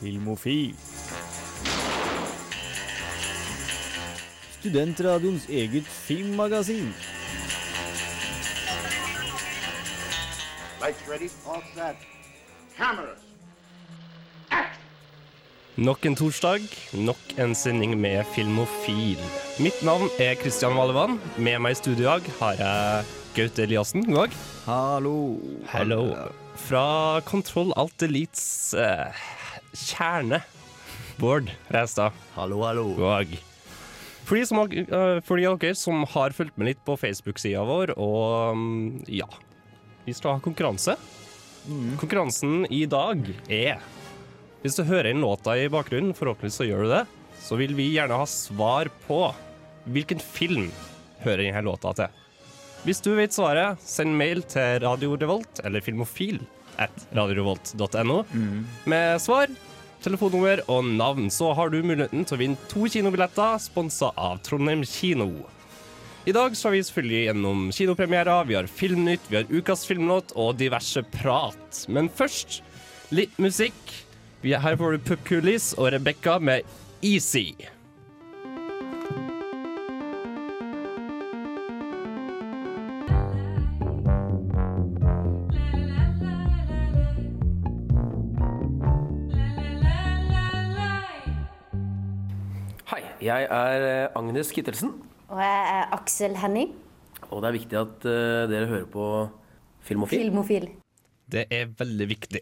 Filmofil. Studentradioens eget filmmagasin. Lights ready, all set. Cameras. Nok en torsdag, nok en sending med Filmofil. Mitt navn er Kristian Valevann. Med meg i studio i dag har jeg Gaute Eliassen. God dag. Hallo. Hello. Fra Kontroll Alt Elites eh, kjerne, Bård Reistad. Hallo, hallo. God. For de, som, eh, for de av dere som har fulgt med litt på Facebook-sida vår, og mm, ja Vi skal ha konkurranse. Konkurransen i dag er Hvis du hører inn låta i bakgrunnen, forhåpentligvis så gjør du det, så vil vi gjerne ha svar på hvilken film hører denne låta til. Hvis du vet svaret, send mail til Radio Revolt eller Filmofil at radiorevolt.no med svar, telefonnummer og navn. Så har du muligheten til å vinne to kinobilletter sponsa av Trondheim kino. I dag skal vi selvfølgelig gjennom kinopremierer, vi har Filmnytt, vi har Ukas filmlåt og diverse prat. Men først litt musikk. Er her får du Pupkulis og Rebekka med Easy. Jeg er eh, Agnes Kittelsen, Og jeg er Aksel Henning, og det er viktig at eh, dere hører på Filmofil. filmofil. Det er veldig viktig.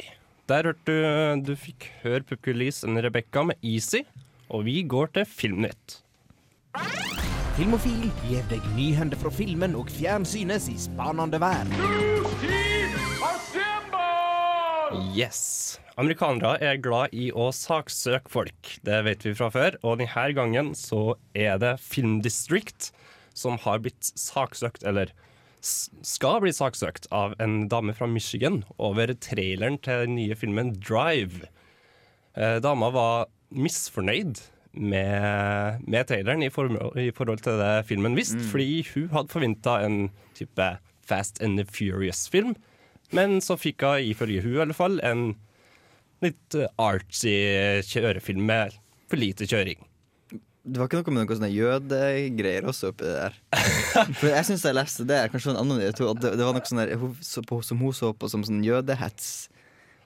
Der hørte du Du fikk høre Pupkulis og Rebekka med Easy, og vi går til Filmnytt. Filmofil gir deg nyhender fra filmen og fjernsynets i spanende verden. Yes. Amerikanere er glad i å saksøke folk. Det vet vi fra før. Og denne gangen så er det Film District som har blitt saksøkt, eller skal bli saksøkt, av en dame fra Michigan over traileren til den nye filmen Drive. Eh, dama var misfornøyd med, med traileren i, for, i forhold til det filmen visste, fordi hun hadde forventa en type Fast and the Furious-film. Men så fikk hun, ifølge hun i alle fall, en litt eh, artsy kjørefilm med for lite kjøring. Det var ikke noe med noen sånne jødegreier også oppi det der. For jeg syns jeg leste det, kanskje en annen det, det var noe sånn der, som hun så på som sånn jødehets.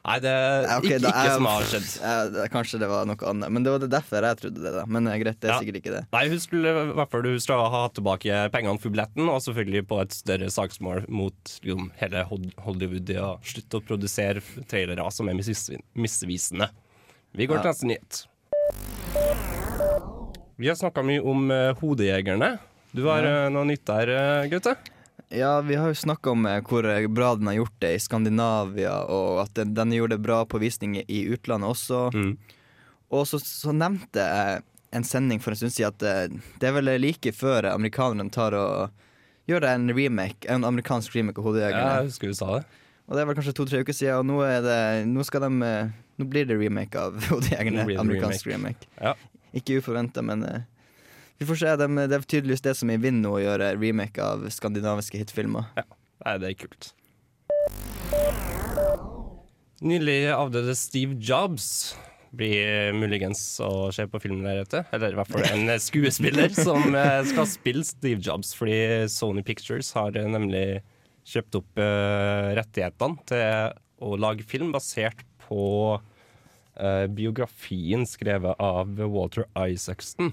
Nei, det er okay, ikke, ikke som har skjedd. Ja, kanskje det var noe annet. Men det var derfor jeg trodde det. da Men eh, greit, det er Ja. sikkert ikke det. Nei, hun skulle i hvert fall hun skulle ha tilbake pengene for billetten, og selvfølgelig på et større saksmål mot liksom, hele Hollywood i å slutte å produsere trailere som er misvisende. Vi går til Ja. neste nyhet. Vi har snakka mye om uh, Hodejegerne. Du har uh, noe nytt der, uh, Gaute? Ja, vi har jo snakka om eh, hvor eh, bra den har gjort det i Skandinavia, og at den, den gjorde det bra på visning i utlandet også. Mm. Og så, så nevnte jeg en sending for en stund siden at eh, det er vel like før amerikanerne tar og gjør en remake, en amerikansk remake av Ja, jeg husker du sa det. Og det er vel kanskje to-tre uker siden, og nå, det, nå de Nå blir det remake av Hodejegerne. Amerikansk remake. Ja. Ikke uforventa, men vi får se. De, det er tydeligvis det som er i vinden nå, å gjøre remake av skandinaviske hitfilmer. Nei, det er kult. Nylig avdøde Steve Jobs blir muligens å se på filmlerretet. Eller i hvert fall en skuespiller som eh, skal spille Steve Jobs, fordi Sony Pictures har eh, nemlig kjøpt opp eh, rettighetene til å lage film basert på biografien skrevet av Walter Isaacson.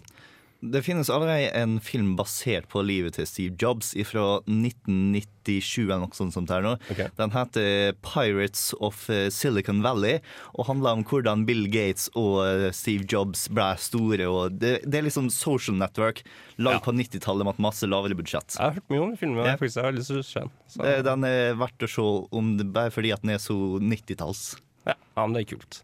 Det finnes allerede en film basert på livet til Steve Jobs fra 1997 eller noe sånt. som det er nå. Okay. Den heter Pirates of eh, Silicon Valley og handler om hvordan Bill Gates og eh, Steve Jobs ble store. Det, det er liksom social network lagd Ja. på 90-tallet med et masse lavere budsjett. Jeg har hørt mye om filmen, Ja. jeg har lyst til å se den. Så, Eh, Den er verdt å se om det, bare fordi at den er så 90-talls. ja, ja, men det er kult.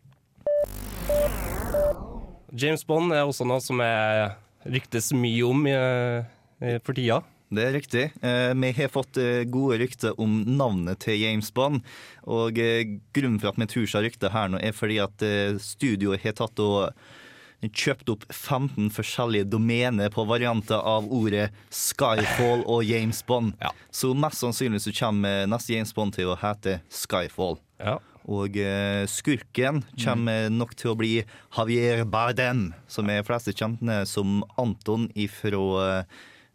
James Bond er også noe som er ryktes mye om i, i, for tida. Det er riktig. Eh, vi har fått eh, gode rykter om navnet til James Bond. Og eh, grunnen for at vi tror seg ryktet her nå, er fordi at eh, studioet har tatt og kjøpt opp 15 forskjellige domener på varianter av ordet Skyfall og James Bond. Ja. Så mest sannsynlig så kommer neste James Bond til å hete Skyfall. Ja. Og eh, skurken kommer nok til å bli Javier Bardem, som er fleste kjent som Anton ifra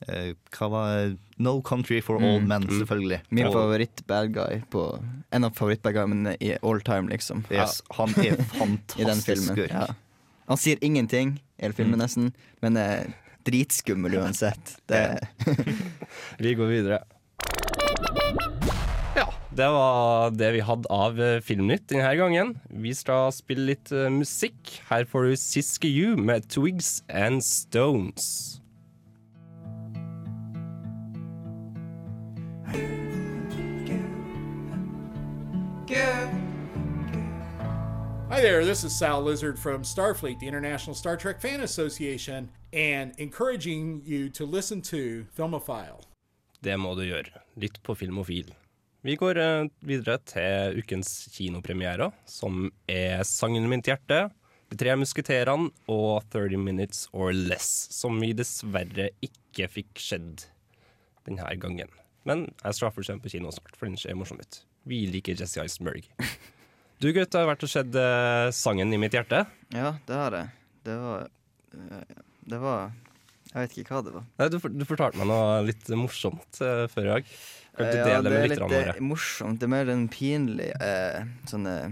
eh, hva var No Country for Old Men, selvfølgelig. Min Og- favoritt-bad guy på En av favoritt-bad guyene i all time, liksom. Yes, han er fantastisk skurk. Ja. Han sier ingenting i hele filmen, nesten, men er dritskummel uansett. Det, Vi går videre. Det var det vi hadde av eh, Filmnytt denne gangen. Vi skal spille litt eh, musikk. Her får du Siske You med Twigs and Stones. Hi there, this is Sal Lizard from Starfleet, the International Star Trek Fan Association, and encouraging you to listen to Filmophile. Det må du gjøre. Lytt på Filmofil. Vi går eh, videre til ukens kinopremierer, som er 'Sangen mitt hjerte', 'De tre musketerene' og '30 Minutes or Less', som vi dessverre ikke fikk sett denne gangen. Men jeg straffer seg på kino snart, for den ser morsom ut. Vi liker Jesse Eisenberg. Du gutt har vært og sett eh, 'Sangen i mitt hjerte'. ja, det har jeg. Det var eh, Det var Jeg vet ikke hva det var. Nei, du, du fortalte meg noe litt morsomt uh, før i dag. Kan du dele ja, det det er litt våre? eh, morsomt. Det er mer en pinlig uh, sånn eh,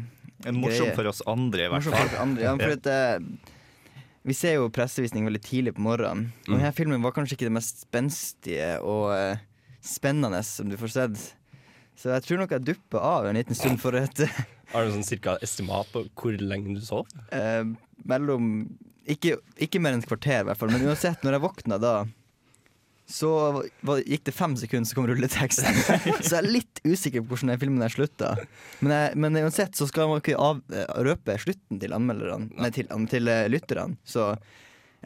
Morsom greie. for oss andre, i hvert fall. for andre. Ja, for at, uh, vi ser jo pressevisning veldig tidlig på morgenen. Og denne filmen var kanskje ikke det mest spenstige og uh, spennende som du får sett. Så jeg tror nok jeg duppa av en liten stund for et Har du sånn cirka estimat på hvor lenge du sov? mellom ikke, ikke mer enn et kvarter, i hvert fall. Men uansett, når jeg våkna da, så var, gikk det fem sekunder, så kom rulleteksten. så jeg er litt usikker på hvordan den filmen der slutta. Men, jeg, men uansett så skal man ikke av, eh, røpe slutten til anmelderne, nei, til, til eh, lytterne. Så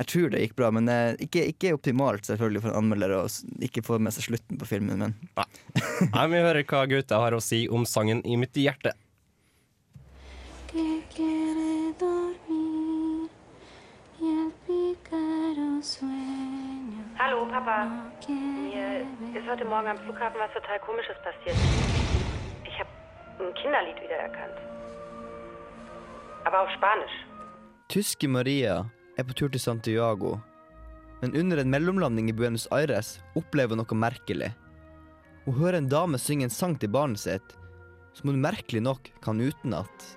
jeg tror det gikk bra. Men eh, ikke, ikke optimalt selvfølgelig for en anmelder å ikke få med seg slutten på filmen. Men Nei, Vi hører hva gutta har å si om sangen i mitt hjerte. que quiere dormir y el pícaro sueño. Hallo, Papa. Mir ist heute Morgen am Flughafen was total Komisches passiert. Ich habe ein Kinderlied wiedererkannt. Aber auf Spanisch. tyske Maria er på tur til Santiago. Men under en mellomlanding i Buenos Aires opplever hun noe merkelig. Hun hører en dame synge en sang til barnet sitt, som hun merkelig nok kan utenat.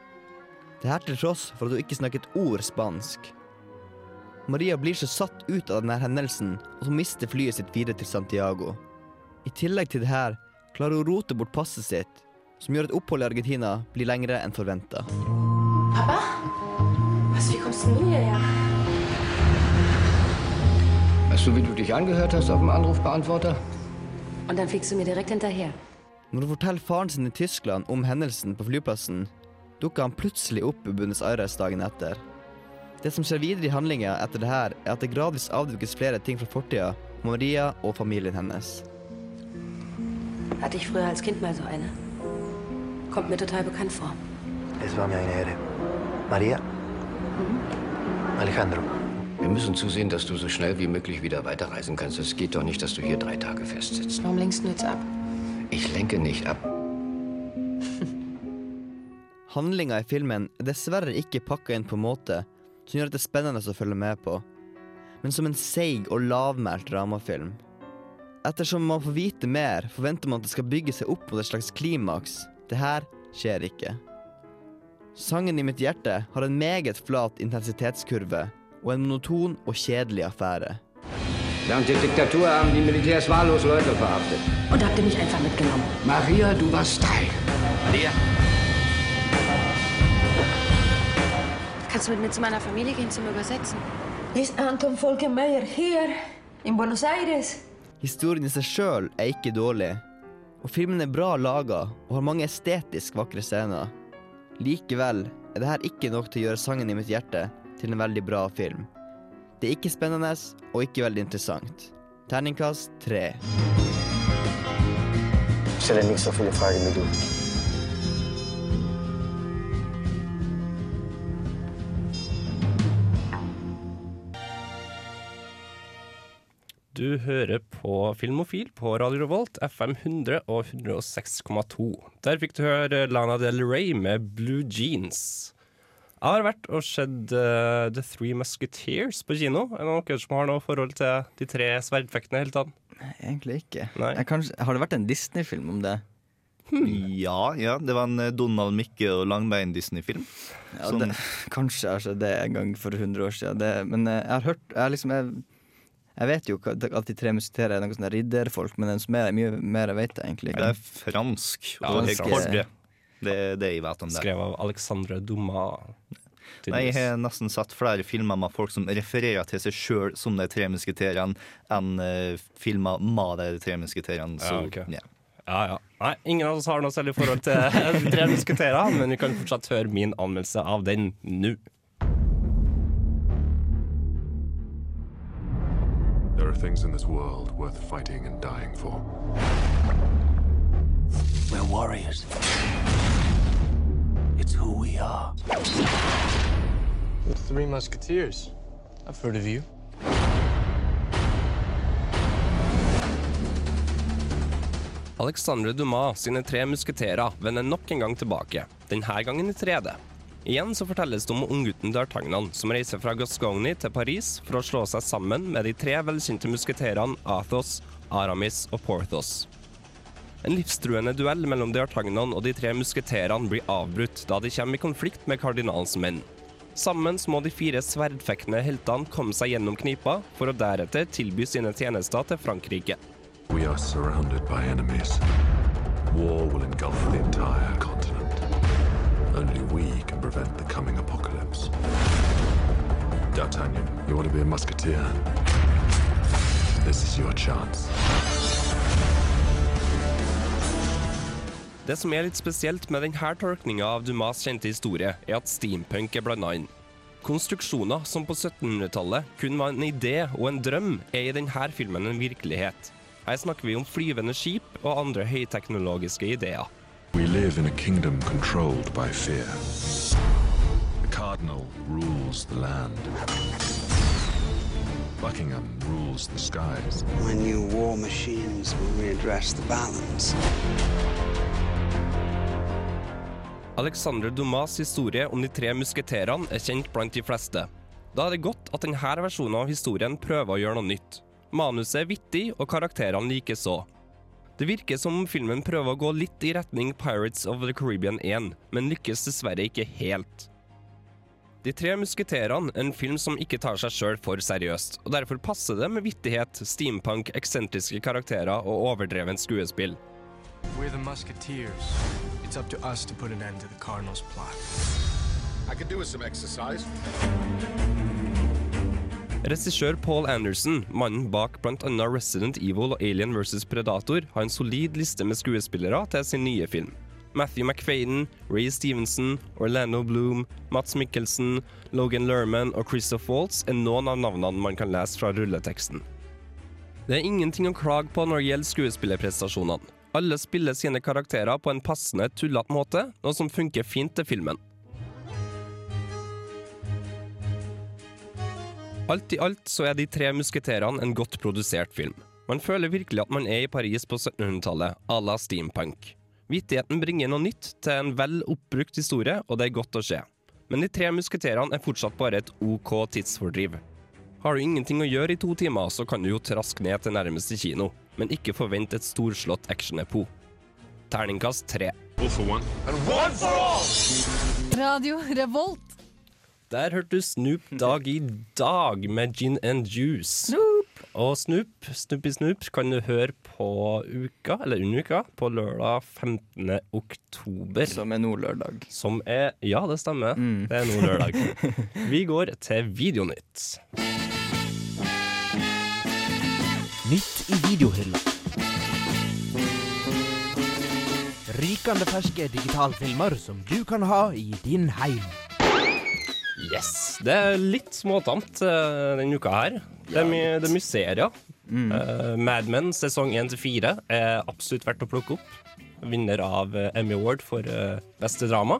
Det her til tross for at hun ikke snakker et ord spansk. Maria blir så satt ut av denne hendelsen at hun mister flyet sitt videre til Santiago. I tillegg til det her klarer hun å rote bort passet sitt, som gjør at oppholdet i Argentina blir lengre enn forventa. Papa? Was, wie kommst du hierher? Weißt du, wie du dich angehört hast auf dem Anrufbeantworter? Und dann fliegst du mir direkt hinterher. Når hun forteller faren sin i Tyskland om hendelsen på flyplassen, dukker han plutselig opp i Buenos Aires dagen etter. Det som skjer videre i handlinga etter det her, er at det gradvis avdukkes flere ting fra fortida Maria og familien hennes. Hatte ich früher als Kind mal so eine. Kommt mir total bekannt vor. Es war mir eine Ehre. Maria? Alejandro. Wir müssen zusehen, dass du so schnell wie möglich wieder weiterreisen kannst. Es geht doch nicht, dass du hier drei Tage festsitzt. Warum lenkst du jetzt ab? Ich lenke nicht ab. Handlinga i filmen er dessverre ikke pakka inn på en måte som gjør at det er spennende å følge med på, men som en seig og lavmælt dramafilm. Ettersom man får vite mer, forventer man at det skal bygge seg opp mot et slags klimaks. Det her skjer ikke. Sangen i mitt hjerte har en meget flat intensitetskurve og en monoton og kjedelig affære. Während der Diktatur haben die Militärs wahllos Leute verhaftet. Und habt ihr mich einfach mitgenommen? Maria, du warst Teil. Maria? Kannst du mit mir zu meiner Familie gehen zum Übersetzen? Ist Anton Folkenmeier hier in Buenos Aires? Historien i seg sjøl er ikke dårlig, og filmen er bra laga og har mange estetisk vakre scener. Likevel er det her ikke nok til å gjøre sangen i mitt hjerte til en veldig bra film. Det er ikke spennende og ikke veldig interessant. Terningkast tre. Stell dir ikke så fulle wie du. Du hører på Filmofil på Radio Revolt, FM 100 og 106,2. Der fikk du høre Lana Del Rey med Blue Jeans. Jeg har vært og sett uh, The Three Musketeers på kino. Er det noen som har noe forhold til de tre sverdfektene? Helt annet? Egentlig ikke. Nei. Jeg kanskje, har det vært en Disney-film om det? Ja, ja, det var en eh, Donald Mikke og Langbein-Disney-film. Ja, Som- kanskje jeg har sett det en gang for 100 år siden. Det, men eh, jeg har hørt jeg, liksom, jeg, jeg vet jo at de tre musketerer er noen sånne ridderfolk, men den som er mye mer jeg vet jeg egentlig Det er fransk. Ja, og det er fransk. kordre. Det er det jeg vet om det. Skrevet av Alexandre Dumas. Nei, jeg har nesten sett flere filmer med folk som refererer til seg sjøl som de tre musketerene, enn uh, filmer med de tre musketerene. Så, Ja, ok. ja. Ja, ja. Nei, ingen av oss har noe særlig forhold til De tre musketerene, men vi kan fortsatt høre min anmeldelse av den nå. Things in this world worth fighting and dying for. We're warriors. It's who we are. The Three Musketeers. I've heard of you. Alexandre Dumas sine tre musketerer vender nok en gang tilbake, denne gangen i 3D. Igjen så fortelles det om unggutten D'Artagnan som reiser fra Gascogny til Paris for å slå seg sammen med de tre velkjente musketerene Athos, Aramis og Porthos. En livstruende duell mellom D'Artagnan og de tre musketerene blir avbrutt da de kommer i konflikt med kardinalens menn. Sammen må de fire sverdfektende heltene komme seg gjennom knipa, for å deretter tilby sine tjenester til Frankrike. We are surrounded by enemies. War will engulf the entire. Only we can prevent the coming apocalypse. D'Artagnan, you want to be a musketeer? This is your chance. Det som er litt spesielt med denne tolkninga av Dumas kjente historie, er at steampunk er blanda inn. Konstruksjoner som på 1700-tallet kun var en idé og en drøm, er i denne filmen en virkelighet. Her snakker vi om flyvende skip og andre høyteknologiske ideer. We live in a kingdom controlled by fear. The cardinal rules the land. Buckingham rules the skies. When new war machines will readdress the balance. Alexander Dumas' historie om de tre musketerene er kjent blant de fleste. Da er det godt at denne versjonen av historien prøver å gjøre noe nytt. Manuset er vittig, og karakterene likeså. Det virker som om filmen prøver å gå litt i retning Pirates of the Caribbean 1, men lykkes dessverre ikke helt. De tre musketerene er en film som ikke tar seg sjøl for seriøst, og derfor passer det med vittighet, steampunk, eksentriske karakterer og overdreven skuespill. We're the Musketeers. It's up to us to put an end to the Cardinal's plot. I could do with some exercise. Regissør Paul Anderson, mannen bak bl.a. Resident Evil og Alien vs. Predator, har en solid liste med skuespillere til sin nye film. Matthew McFadden, Ray Stevenson, Orlando Bloom, Mats Mikkelsen, Logan Lerman og Christoph Waltz er noen av navnene man kan lese fra rulleteksten. Det er ingenting å klage på når det gjelder skuespillerprestasjonene. Alle spiller sine karakterer på en passende, tullete måte, noe som funker fint til filmen. Alt i alt så er De tre musketerene en godt produsert film. Man føler virkelig at man er i Paris på 1700-tallet, à la steampunk. Vittigheten bringer noe nytt til en vel oppbrukt historie, og det er godt å se. Men De tre musketerene er fortsatt bare et OK tidsfordriv. Har du ingenting å gjøre i to timer, så kan du jo traske ned til nærmeste kino, men ikke forvent et storslått actionepo. Terningkast tre. Radio Revolt. Der hørte du Snoop Dag i dag med Gin and Juice. Og Snoop, Snoopy Snoop, kan du høre på uka, eller under uka, på lørdag 15. oktober. Som er nå lørdag. Som er Ja, det stemmer. Det er nå lørdag. Vi går til Videonytt. Nytt i videohylla. Rykende ferske digitalfilmer som du kan ha i din heim. Yes. Det er litt småtamt uh, denne uka her. Det er, mye, det er mye serier. Mm. Uh, Mad Men sesong 1 til 4 er absolutt verdt å plukke opp. Vinner av eh, Emmy Award for beste drama.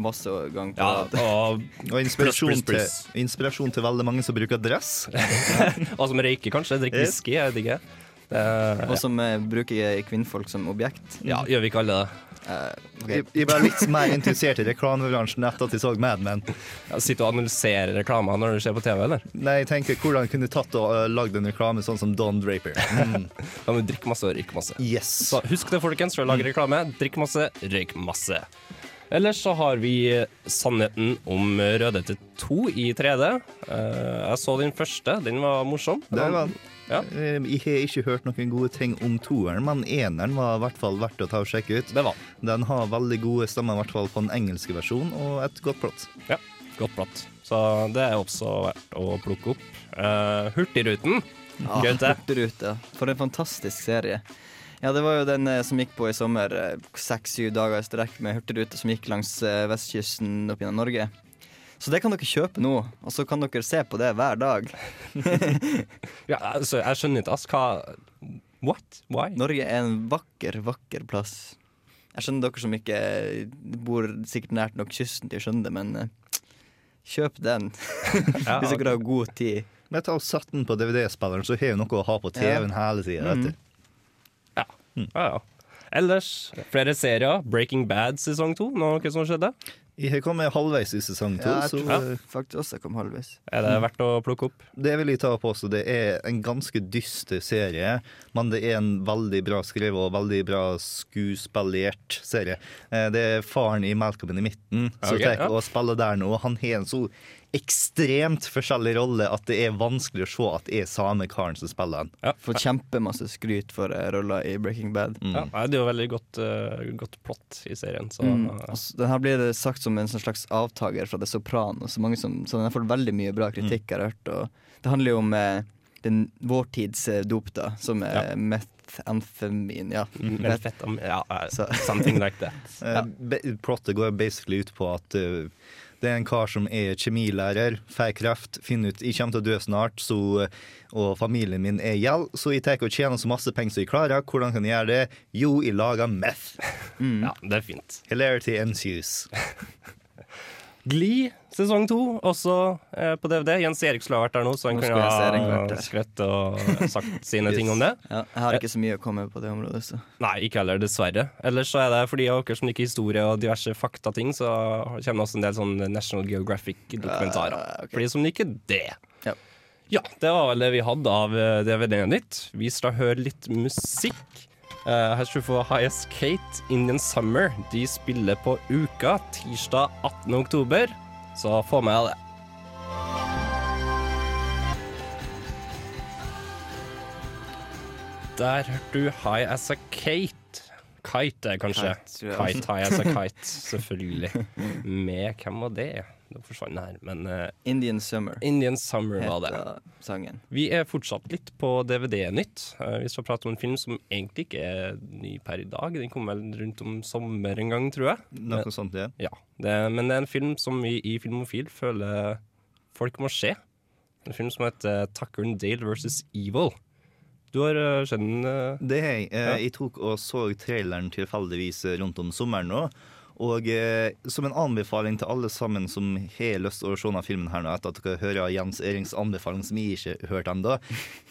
Masse gang på Ja, og, Og inspirasjon, plus, plus, plus. Til, inspirasjon til veldig mange som bruker dress. og som røyker, kanskje. Drikker whisky, jeg vet ikke. Og som eh, bruker kvinnfolk som objekt. ja, gjør vi ikke alle det? Eh, ok. Jeg, ble litt mer interessert i reklamebransjen etter at jeg så Mad Men. Ja, Sitter og analyserer reklamer når du ser på TV, eller? Nei, jeg tenker hvordan kunne du tatt og uh, lagd en reklame sånn som Don Draper. Mm. Kan du drikke masse og røyke masse. Yes. Så husk det, folkens, for å lage reklame. Drikk masse, røyk masse. Ellers så har vi Sannheten om Rødhette 2 i 3D. Eh, jeg så den første. Den var morsom. Det var, Ja. Eh, Jeg har ikke hørt noen gode ting om toeren, men eneren var i hvert fall verdt å ta og sjekke ut. Det var Den har veldig gode stemmer, i hvert fall på den engelske versjonen, og et godt plott. Ja, godt plott. Så det er også verdt å plukke opp. Uh, Hurtigruten. Ja, Hurtigruten. For en fantastisk serie. Ja, det var jo den eh, som gikk på i sommer. Seks-syv dager i strekk med hurtigrute som gikk langs eh, vestkysten opp gjennom Norge. Så det kan dere kjøpe nå, og så kan dere se på det hver dag. Ja, altså, jeg skjønner ikke, ass. Hva What? Why? Norge er en vakker, vakker plass. Jeg skjønner dere som ikke bor sikkert nært nok kysten til å skjønne det, men eh, kjøp den. Hvis dere har god tid. Men ta og Sett den på DVD-spilleren, så har vi noe å ha på TV-en hele tida. Mhm. Ja, ja. Ellers, flere serier. Breaking Bad sesong to. Noe som skjedde? Jeg kom halvveis i sesong to, Ja, jeg så tror eh, faktisk også jeg kom halvveis. Er det verdt å plukke opp? det vil jeg ta på også. Det er en ganske dyster serie, men det er en veldig bra skrevet og veldig bra skuespillert serie. Eh, Det er faren i Malcolm i midten som okay, tar ja. og spiller der nå. Han har en så ekstremt forskjellig rolle at det er vanskelig å se at det er samme karen som spiller den. Fått kjempemasse skryt for uh, rolla i Breaking Bad. Ja, det er jo veldig godt, uh, godt plott i serien, så Mm. Altså, den her blir det sagt som en sånn slags avtaker fra The Sopranos. Så, mange som, så den har fått veldig mye bra kritikk, jeg har hørt. Og det handler jo om eh, den vår tids eh, dop, da, som er methamfemin. Ja. Methamphetamine, ja, uh, something like that. ja. Plottet går basically ut på at eh, det er en kar som er kjemilærer, får kreft, finner ut jeg kommer til å dø snart, så, og familien min er gjeld, så jeg tar og tjener så masse penger som jeg klarer. Hvordan kan jeg gjøre det? Jo, jeg lager meth. Ja, det er fint. Hilarity ensues. Gli sesong to, også eh, på DVD. Jens Erik skulle ha vært der nå, så han Nå kunne ha skrøtt og sagt sine ting om det. Ja, jeg har ikke så mye å komme på det området, så. Nei, ikke heller, dessverre. Ellers så er det for de av dere som liker historie og diverse faktating, så kommer det også en del sånn National Geographic-dokumentarer. Uh, okay. For de som liker det. Ja. Ja, det var vel det vi hadde av eh, DVD-en ditt. Vi skal høre litt musikk. Eh, her skal du få Highest Kate, Indian Summer. De spiller på Uka tirsdag 18. oktober, så få med deg det. Der hørte du High As A Kate. Kite, kanskje. Kite. Kite, High As A Kite, selvfølgelig. Med hvem var det? Det forsvant her, men eh, Indian Summer Indian Summer var det. heter sangen. Vi er fortsatt litt på DVD-nytt. Eh, vi skal prate om en film som egentlig ikke er ny per i dag. Den kom vel rundt om sommer en gang, tror jeg. Noe sånt, ja. Ja, det, Men det er en film som vi i Filmofil føler folk må se. En film som heter Tucker and Dale versus Evil. Du har skjedd sett den? eh, Det har jeg. Eh, Ja. Jeg tok og så traileren tilfeldigvis eh, rundt om sommeren nå. Og eh, som en anbefaling til alle sammen som har lyst til å se denne filmen her nå, etter at dere hører Jens Erings anbefaling, som jeg ikke har hørt ennå,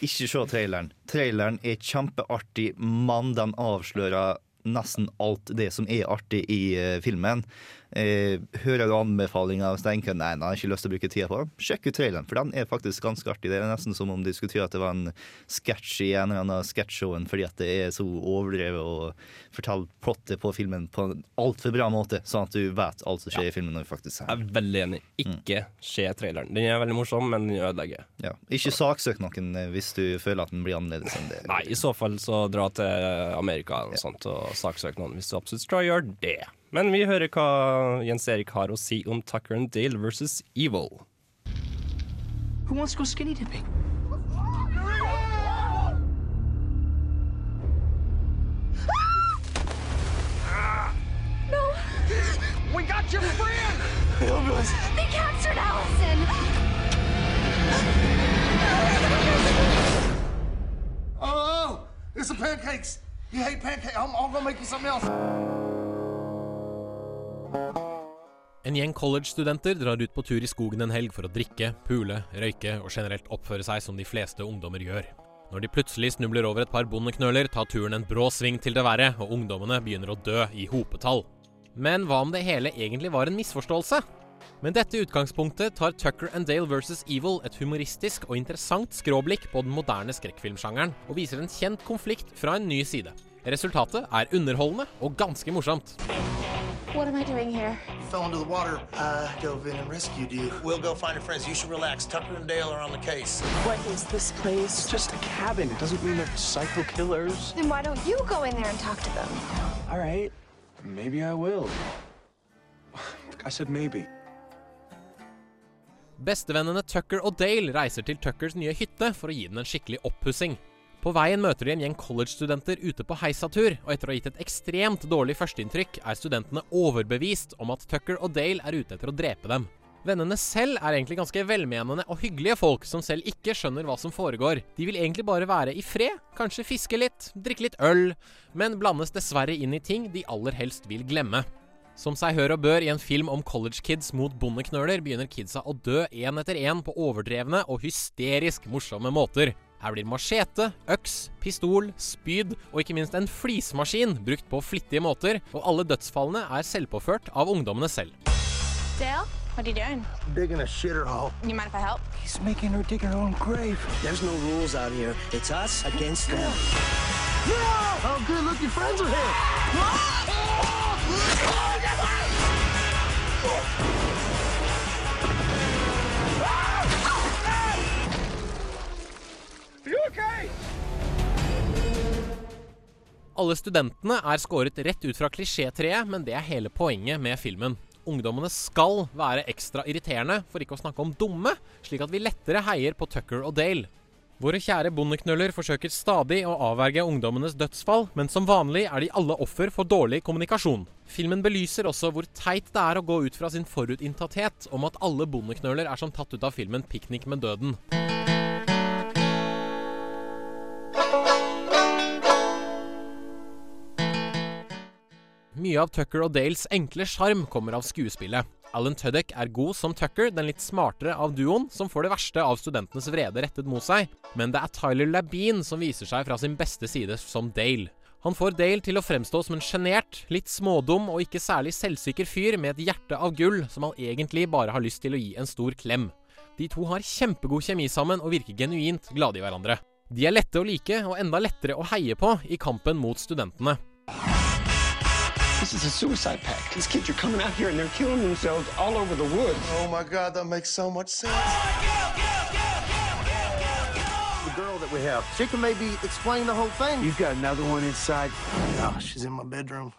ikke se traileren. Traileren er kjempeartig, men den avslører nesten alt det som er artig i eh, filmen. Eh, hører du anbefalinger og tenker nei, nei, har ikke lyst til å bruke tida på det, sjekk ut traileren, for den er faktisk ganske artig. Det er nesten som om du skulle tro at det var en sketsj i en eller annen sketsjshowen, fordi at det er så overdrevet og forteller plottet på filmen på en altfor bra måte, sånn at du vet alt som skjer i filmen når du faktisk ser Jeg er veldig enig. Ikke se traileren. Den er veldig morsom, men den ødelegger. Ja. Ikke saksøk noen eh, hvis du føler at den blir annerledes enn det. Nei, i så fall så dra til Amerika eller noe sånt og saksøk noen hvis du absolutt skal gjøre det. Men vi hører hva Jens Erik har å si om Tucker and Dale versus Evil. Who wants to go skinny dipping? No! We got your friend! They captured Allison! Oh, oh, oh there's some pancakes. You hate pancakes. I'm, I'm gonna make you something else. En gjeng college-studenter drar ut på tur i skogen en helg for å drikke, pule, røyke og generelt oppføre seg som de fleste ungdommer gjør. Når de plutselig snubler over et par bondeknøler, tar turen en brå sving til det verre, og ungdommene begynner å dø i hopetall. Men hva om det hele egentlig var en misforståelse? Med dette utgangspunktet tar Tucker and Dale vs. Evil et humoristisk og interessant skråblikk på den moderne skrekkfilmsjangeren, og viser en kjent konflikt fra en ny side. Resultatet er underholdende og ganske morsomt. What am I doing here? Fell into the water. I dove in and rescued you. We'll go find your friends. You should relax. Tucker and Dale are on the case. What is this place? It's just a cabin. It doesn't mean they're psycho killers. Then why don't you go in there and talk to them? All right. Maybe I will. I said maybe. Bestevennene Tucker og Dale reiser til Tuckers nye hytte for å gi den en skikkelig oppussing. På veien møter de en gjeng college-studenter ute på heisatur, og etter å ha gitt et ekstremt dårlig førsteinntrykk, er studentene overbevist om at Tucker og Dale er ute etter å drepe dem. Vennene selv er egentlig ganske velmenende og hyggelige folk som selv ikke skjønner hva som foregår. De vil egentlig bare være i fred, kanskje fiske litt, drikke litt øl, men blandes dessverre inn i ting de aller helst vil glemme. Som seg hør og bør i en film om college kids mot bondeknøler, begynner kidsa å dø én etter én på overdrevne og hysterisk morsomme måter. Her blir machete, øks, pistol, spyd og ikke minst en flismaskin brukt på flittige måter, og alle dødsfallene er selvpåført av ungdommene selv. Dale, what are you doing? Digging a shitter hole. You mind if I help? He's making her dig her own grave. There's no rules out here. It's us against them. Oh, good. Look, your friends are here. You Alle studentene er skåret rett ut fra klisjétreet, men det er hele poenget med filmen. Ungdommene skal være ekstra irriterende, for ikke å snakke om dumme, slik at vi lettere heier på Tucker og Dale. Våre kjære bondeknøller forsøker stadig å avverge ungdommenes dødsfall, men som vanlig er de alle offer for dårlig kommunikasjon. Filmen belyser også hvor teit det er å gå ut fra sin forutinntatthet om at alle bondeknøller er som tatt ut av filmen 'Piknik med døden'. Mye av Tucker og Dales enkle sjarm kommer av skuespillet. Alan Tuddock er god som Tucker, den litt smartere av duoen, som får det verste av studentenes vrede rettet mot seg. Men det er Tyler Labine som viser seg fra sin beste side som Dale. Han får Dale til å fremstå som en sjenert, litt smådum og ikke særlig selvsikker fyr med et hjerte av gull som han egentlig bare har lyst til å gi en stor klem. De to har kjempegod kjemi sammen og virker genuint glade i hverandre. De er lette å like og enda lettere å heie på i kampen mot studentene. This is a suicide pact. These kids are coming out here and they're killing themselves all over the woods. Oh my God, that makes so much sense. The girl that we have, she can maybe explain the whole thing. You've got another one inside. No, she's in my bedroom.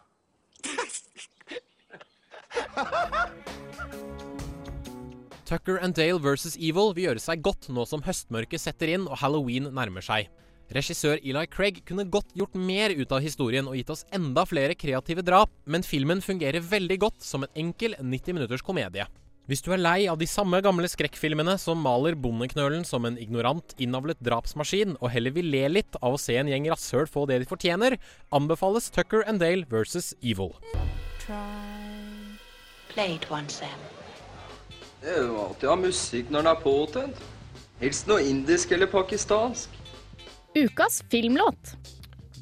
Tucker and Dale vs. Evil vil gjøre seg godt nå som høstmørket setter inn og halloween nærmer seg. Regissør Eli Craig kunne godt gjort mer ut av historien og gitt oss enda flere kreative drap, men filmen fungerer veldig godt som en enkel 90 minutters komedie. Hvis du er lei av de samme gamle skrekkfilmene som maler bondeknølen som en ignorant, innavlet drapsmaskin, og heller vil le litt av å se en gjeng rasshøl få det de fortjener, anbefales Tucker and Dale vs. Evil. Play it once, Sam. Det er jo alltid å ha musikk når den er påtent. Helst noe indisk eller pakistansk. Ukas filmlåt.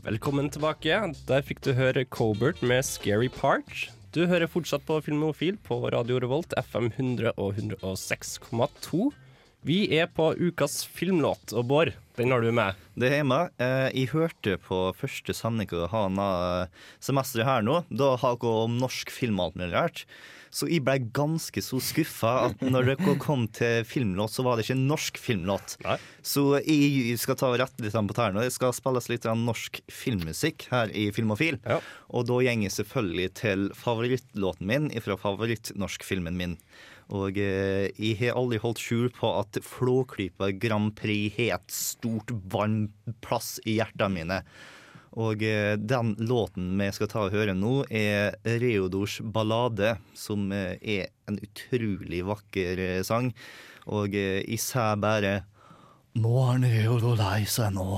Velkommen tilbake. Der fikk du høre Cobert med 'Scary Part'. Du hører fortsatt på Filmofil på Radio Revolt, FM 100 og 106,2. Vi er på ukas filmlåt, og Bård, den har du med. Det er med. Eh, Jeg hørte på første sending av han eh, semesteret her nå. Da har dere om norsk film alt mulig rart. Så jeg ble ganske så skuffa at når det kom til filmlåt, så var det ikke en norsk filmlåt. Så jeg skal ta rett litt på tærne. Det skal spilles litt norsk filmmusikk her i Filmofil. Og da går jeg selvfølgelig til favorittlåten min fra favorittnorskfilmen min. Og eh, jeg har aldri holdt skjul på at Flåklypa Grand Prix har et stort varmt plass i hjertene mine. Og eh, den låten vi skal ta og høre nå, er Reodors ballade, som eh, er en utrolig vakker eh, sang. Og især bare Nå er Reodor lei seg nå.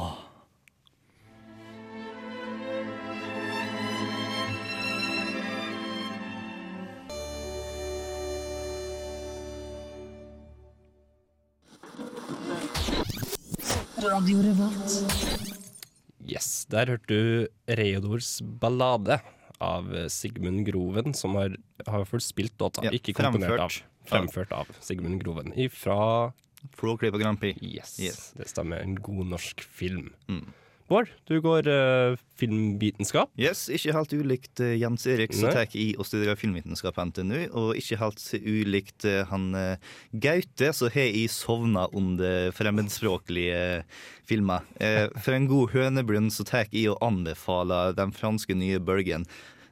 Radio Revolt. Yes, der hørte du Reodors ballade av Sigmund Groven, som har, har fullt spilt låta, Ja, ikke komponert av. Fremført av Sigmund Groven. Ifra Flåklypa Grand Prix. Yes, det stemmer. En god norsk film. Mm. Bård, du går uh, filmvitenskap. Yes, ikke helt ulikt uh, Jens Erik, som tar i og studerer filmvitenskap på NTNU, og ikke helt ulikt uh, han Gaute, som har jeg sovna under fremmedspråklige filmer. For en god hønebrunn så tar i å anbefale den franske nye bølgen.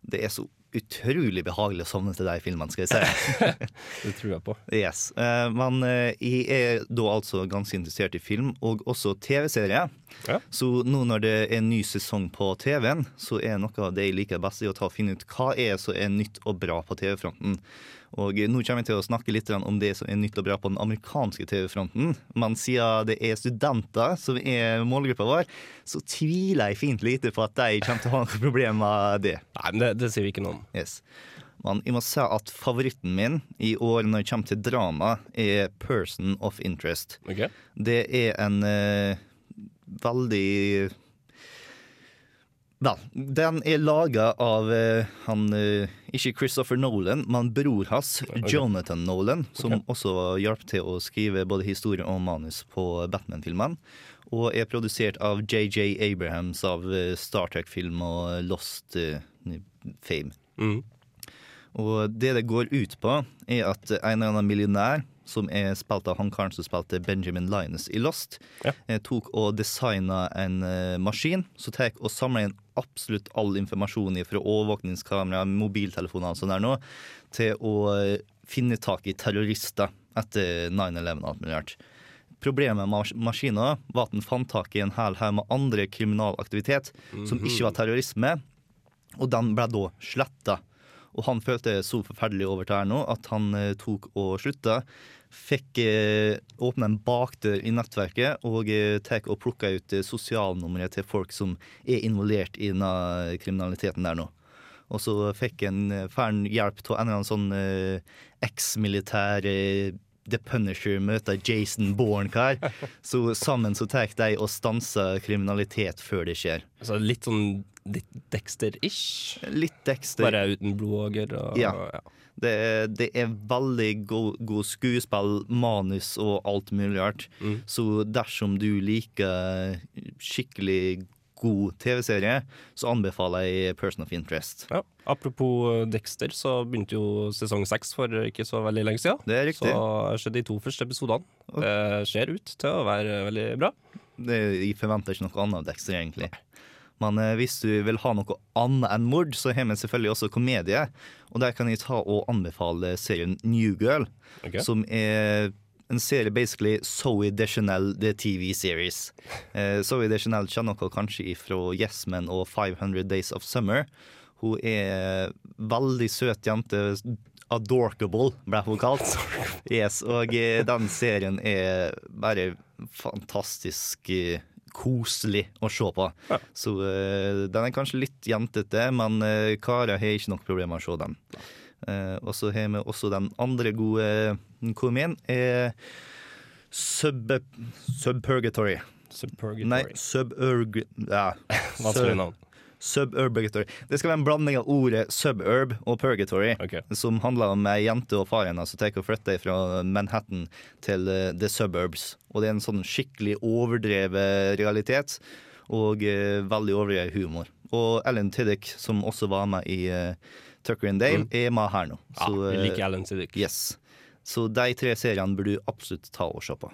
Det er så utrolig behagelig å sovne til de filmene, skal jeg si. Det tror jeg på. Yes. Men jeg er da altså ganske interessert i film, og også TV-serier. Så nå når det er en ny sesong på TV-en, så er noe av det jeg liker best, i å ta og finne ut hva er som er nytt og bra på TV-fronten. Og eh, nå kommer jeg til å snakke litt om det som er nytt og bra på den amerikanske TV-fronten. Men siden det er studenter som er målgruppa vår, så tviler jeg fint lite på at de kommer til å ha noe problem med det. Nei, men det, det sier vi ikke noe om. Yes. Men jeg må si at favoritten min i år når det kommer til drama, er 'Person of Interest'. Det er en eh, veldig Vel, den er laga av uh, han uh, Ikke Christopher Nolan, men bror hans, Jonathan Nolan, som også hjalp til å skrive både historie og manus på Batman-filmene. Og er produsert av JJ Abrahams av uh, Star Trek-film og Lost Fame. Og det det går ut på, er at en eller annen millionær, som er spilt av han karen som spilte Benjamin Linus i Lost, eh, tok og designa en eh, maskin som tar og samler inn absolutt all informasjon fra overvåkningskamera, mobiltelefoner og sånn der nå, til å eh, finne tak i terrorister etter 9-11 og alt mulig rart. Problemet med mas- maskina var at den fant tak i en hel haug med andre kriminalaktivitet som Mhm. ikke var terrorisme, og den ble da sletta. Og han følte så forferdelig over det her nå at han eh, tok og slutta. Fikk eh, åpne en bakdør i nettverket og eh, tek og plukka ut eh, sosialnummeret til folk som er involvert i denne kriminaliteten der nå. Og så fikk en fæl hjelp av en eller annen sånn eh, eks-militær eh, The Punisher møter Jason Bourne-kar. Så sammen så tar de og stanser kriminalitet før det skjer. Altså litt sånn litt Dexter-ish? Litt Dexter. Bare uten blodåger og Ja. Det, er- det er veldig god, god skuespill, manus og alt mulig rart. Så dersom du liker skikkelig god TV-serie, så anbefaler jeg Person of Interest. Ja. Apropos Dexter, så begynte jo sesong seks for ikke så veldig lenge siden. Det er riktig. Så skjedde de to første episodene. Det ser ut til å være veldig bra. Det, jeg forventer ikke noe annet av Dexter, egentlig. Men eh, hvis du vil ha noe annet enn mord, så har vi selvfølgelig også komedie. Og der kan jeg ta og anbefale serien New Girl, Ok. som er en serie basically Zoe Deschanel, the TV series. Eh, Zoe Deschanel kjenner dere kanskje ifra Yes Men og 500 Days of Summer. Hun er veldig søt jente. Adorkable, ble hun kalt. Yes, og eh, den serien er bare fantastisk eh, koselig å se på. Så uh, den er kanskje litt jentete, men uh, karer har ikke noe problem med å se den. Uh, og så har vi også den andre gode komedien, er Sub Subpurgatory. Subpurgatory. Nei, Suburg... Ja. Vanskelig navn. Suburbgatory. Det skal være en blanding av ordet suburb og purgatory, som handler om ei jente og faren hennes som tar og flytter fra Manhattan til uh, the suburbs. Og det er en sånn skikkelig overdrevet realitet, og uh, veldig overdrevet humor. Og Ellen Tiddick, som også var med i uh, Tucker and Dale, Mm. er med her nå. Ja, vi liker Ellen Tiddick. Yes. Så de tre seriene burde du absolutt ta og se på.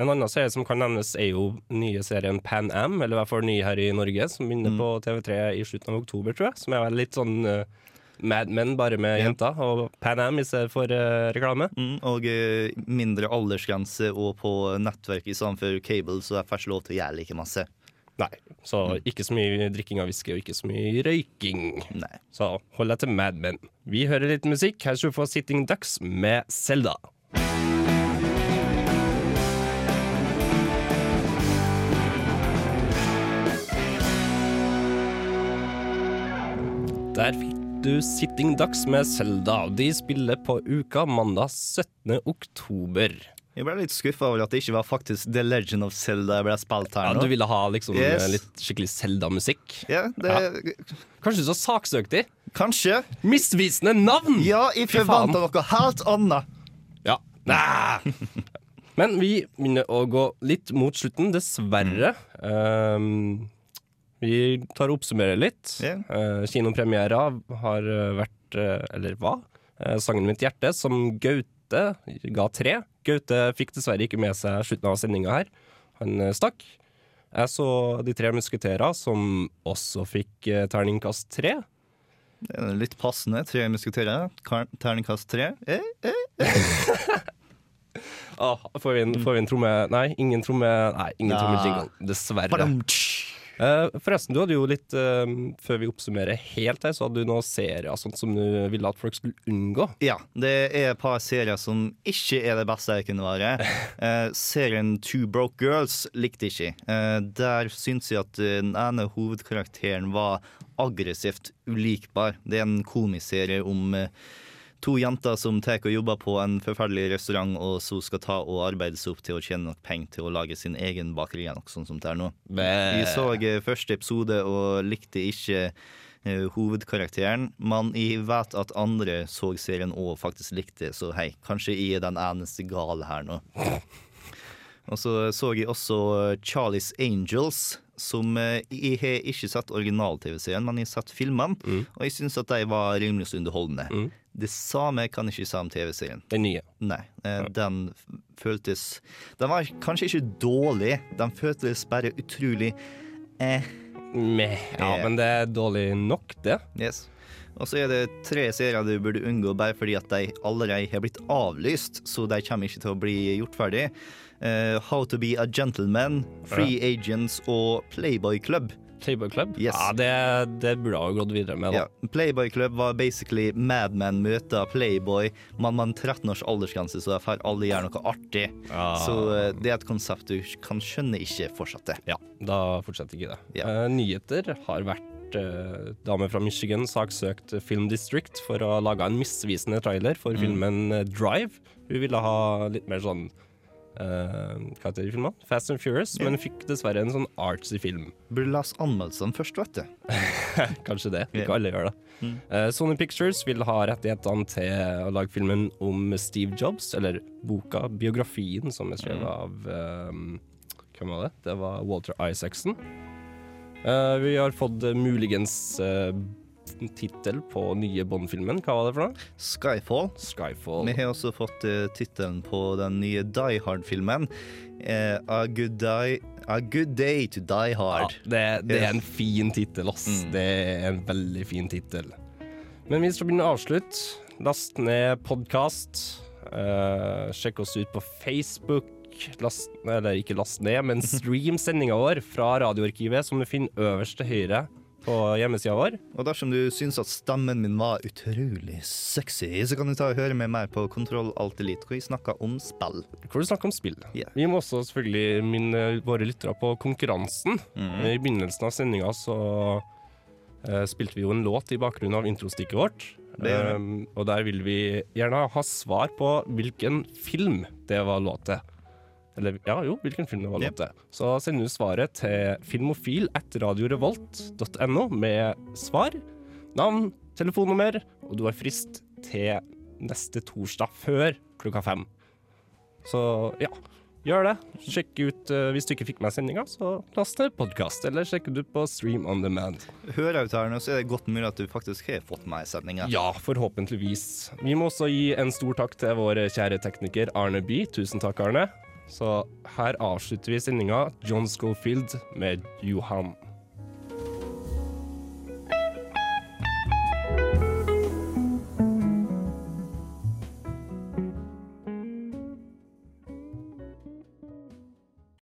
En annen serie som kan nevnes, er jo nye serien Pan Am, eller i hvert fall ny her i Norge, som begynner på TV3 i slutten av oktober, tror jeg. Som er litt sånn uh, Mad Men, bare med jenter, og Pan Am i stedet for uh, reklame. Mm, og uh, mindre aldersgrense og på nettverk for cable, så jeg får ikke lov til å gjøre like masse. Nei, så ikke så mye drikking av whisky og ikke så mye røyking. Nei. Så hold deg til Mad Men. Vi hører litt musikk. Her skal du få Sitting Ducks med Selda. Der fikk du Sitting Ducks med Selda. De spiller på uka mandag 17. oktober. Jeg ble litt skuffa over at det ikke var faktisk The Legend of Zelda jeg ble spilt her Ja, du ville ha liksom Yes. litt skikkelig Zelda-musikk? Ja, det, Kanskje du så saksøkte? Kanskje. Misvisende navn! Ja, jeg forventa noe helt annet. Ja. Nei. Men vi begynner å gå litt mot slutten, dessverre. Um, vi tar og oppsummerer litt. Uh, kinopremiera har uh, vært, uh, eller hva? Uh, sangen Mitt hjerte, som Gaute ga tre. Gaute fikk dessverre ikke med seg slutten av sendinga her. Han stakk. Jeg så De tre musketerer, som også fikk terningkast tre. Det er litt passende. Tre musketerer. Terningkast tre. Eh, eh. Åh, får, vi en, får vi en tromme Nei, ingen tromme Nei, ingen ja. trommejingle. Dessverre. Badum, Eh, forresten, du hadde jo litt eh, Før vi oppsummerer helt her, så hadde du noen serier sånt som du ville at folk skulle unngå. Ja, det er et par serier som ikke er det beste jeg kunne være. Eh, serien Two Broke Girls likte jeg ikke. Eh, der syns jeg at eh, den ene hovedkarakteren var aggressivt ulikbar. Det er en komiserie om eh, to jenter som tar og jobber på en forferdelig restaurant, og så skal ta og arbeide seg opp til å tjene nok penger til å lage sin egen bakeri. sånn som det er nå. Vi så eh, første episode og likte ikke uh, hovedkarakteren, men jeg vet at andre så serien og faktisk likte, så hei, kanskje jeg er den eneste gale her nå. Og så så jeg også Charlie's Angels, som eh, jeg har ikke sett original-TV-serien, men jeg har sett filmene, og jeg syns at de var rimelig så underholdende. Det samme kan jeg ikke si om TV-serien. Den nye. Nei, eh, den føltes Den var kanskje ikke dårlig, den føltes bare utrolig eh. Meh. Ja, men det er dårlig nok, det. Yes. Og så er det tre serier du burde unngå bare fordi at de allerede har blitt avlyst, så de kommer ikke til å bli gjort ferdig. Eh, How to be a gentleman, Free Agents og Playboy Club. Playboy Club? Yes. Ja, det, det burde jeg gått videre med. Ja, Da. Playboy Club var basically Mad Men møter Playboy. Man har 13 års aldersgrense, så der får alle gjøre noe artig. Ah. Så eh, det er et konsept du kan skjønne ikke fortsatte. Ja, da fortsetter ikke det. Eh, nyheter har vært uh, dame fra Michigan saksøkt Film District for å ha laga en misvisende trailer for Mm. filmen Drive. Hun ville ha litt mer sånn Hva heter de filmene? Fast and Furious, men fikk dessverre en sånn artsy film. Burde lese anmeldelsene først, vet du. Kanskje det. Ikke alle gjør det. Mm. Eh, Sony Pictures vil ha rettighetene til å lage filmen om Steve Jobs, eller boka, biografien, som er skrevet Mm. av eh, Hvem var det? Det var Walter Isaacson. Eh, vi har fått eh, muligens uh, tittel på nye Bond-filmen. Hva var det for noe? Skyfall. Skyfall. Vi har også fått uh, tittelen på den nye Die Hard-filmen. Uh, a, good day, a Good Day to Die Hard. Ja, det, det er en fin tittel, ass. Mm. Det er en veldig fin tittel. Men vi skal begynne å avslutte. Last ned podkast. sjekk oss ut på Facebook. Last, eller ikke last ned, men stream sendinga vår fra radioarkivet, som du finner øverst til høyre på hjemmesida vår. Og dersom du syns at stemmen min var utrolig sexy, så kan du ta og høre meg mer på Kontroll Alt Elite, hvor vi snakker om spill. Hvor du snakker om spill. Vi må også selvfølgelig minne våre lyttere på konkurransen. Mm. I begynnelsen av sendinga så uh, spilte vi jo en låt i bakgrunnen av introstikket vårt. Um, og der vil vi gjerne ha svar på hvilken film det var låt til. Eller ja, jo, hvilken film det var låt til. Så send du svaret til filmofil at radiorevolt.no med svar, navn, telefonnummer, og du har frist til neste torsdag før klokka fem. Så ja, gjør det. Sjekk ut uh, Hvis du ikke fikk med sendinga, så last ned podkast, eller sjekk ut på Stream on demand. Hører ut her nå, så er det godt mulig at du faktisk har fått med sendinga. Ja, forhåpentligvis. Vi må også gi en stor takk til vår kjære tekniker Arne Bye. Tusen takk, Arne. Så her avslutter vi sendinga John Schofield med Johan.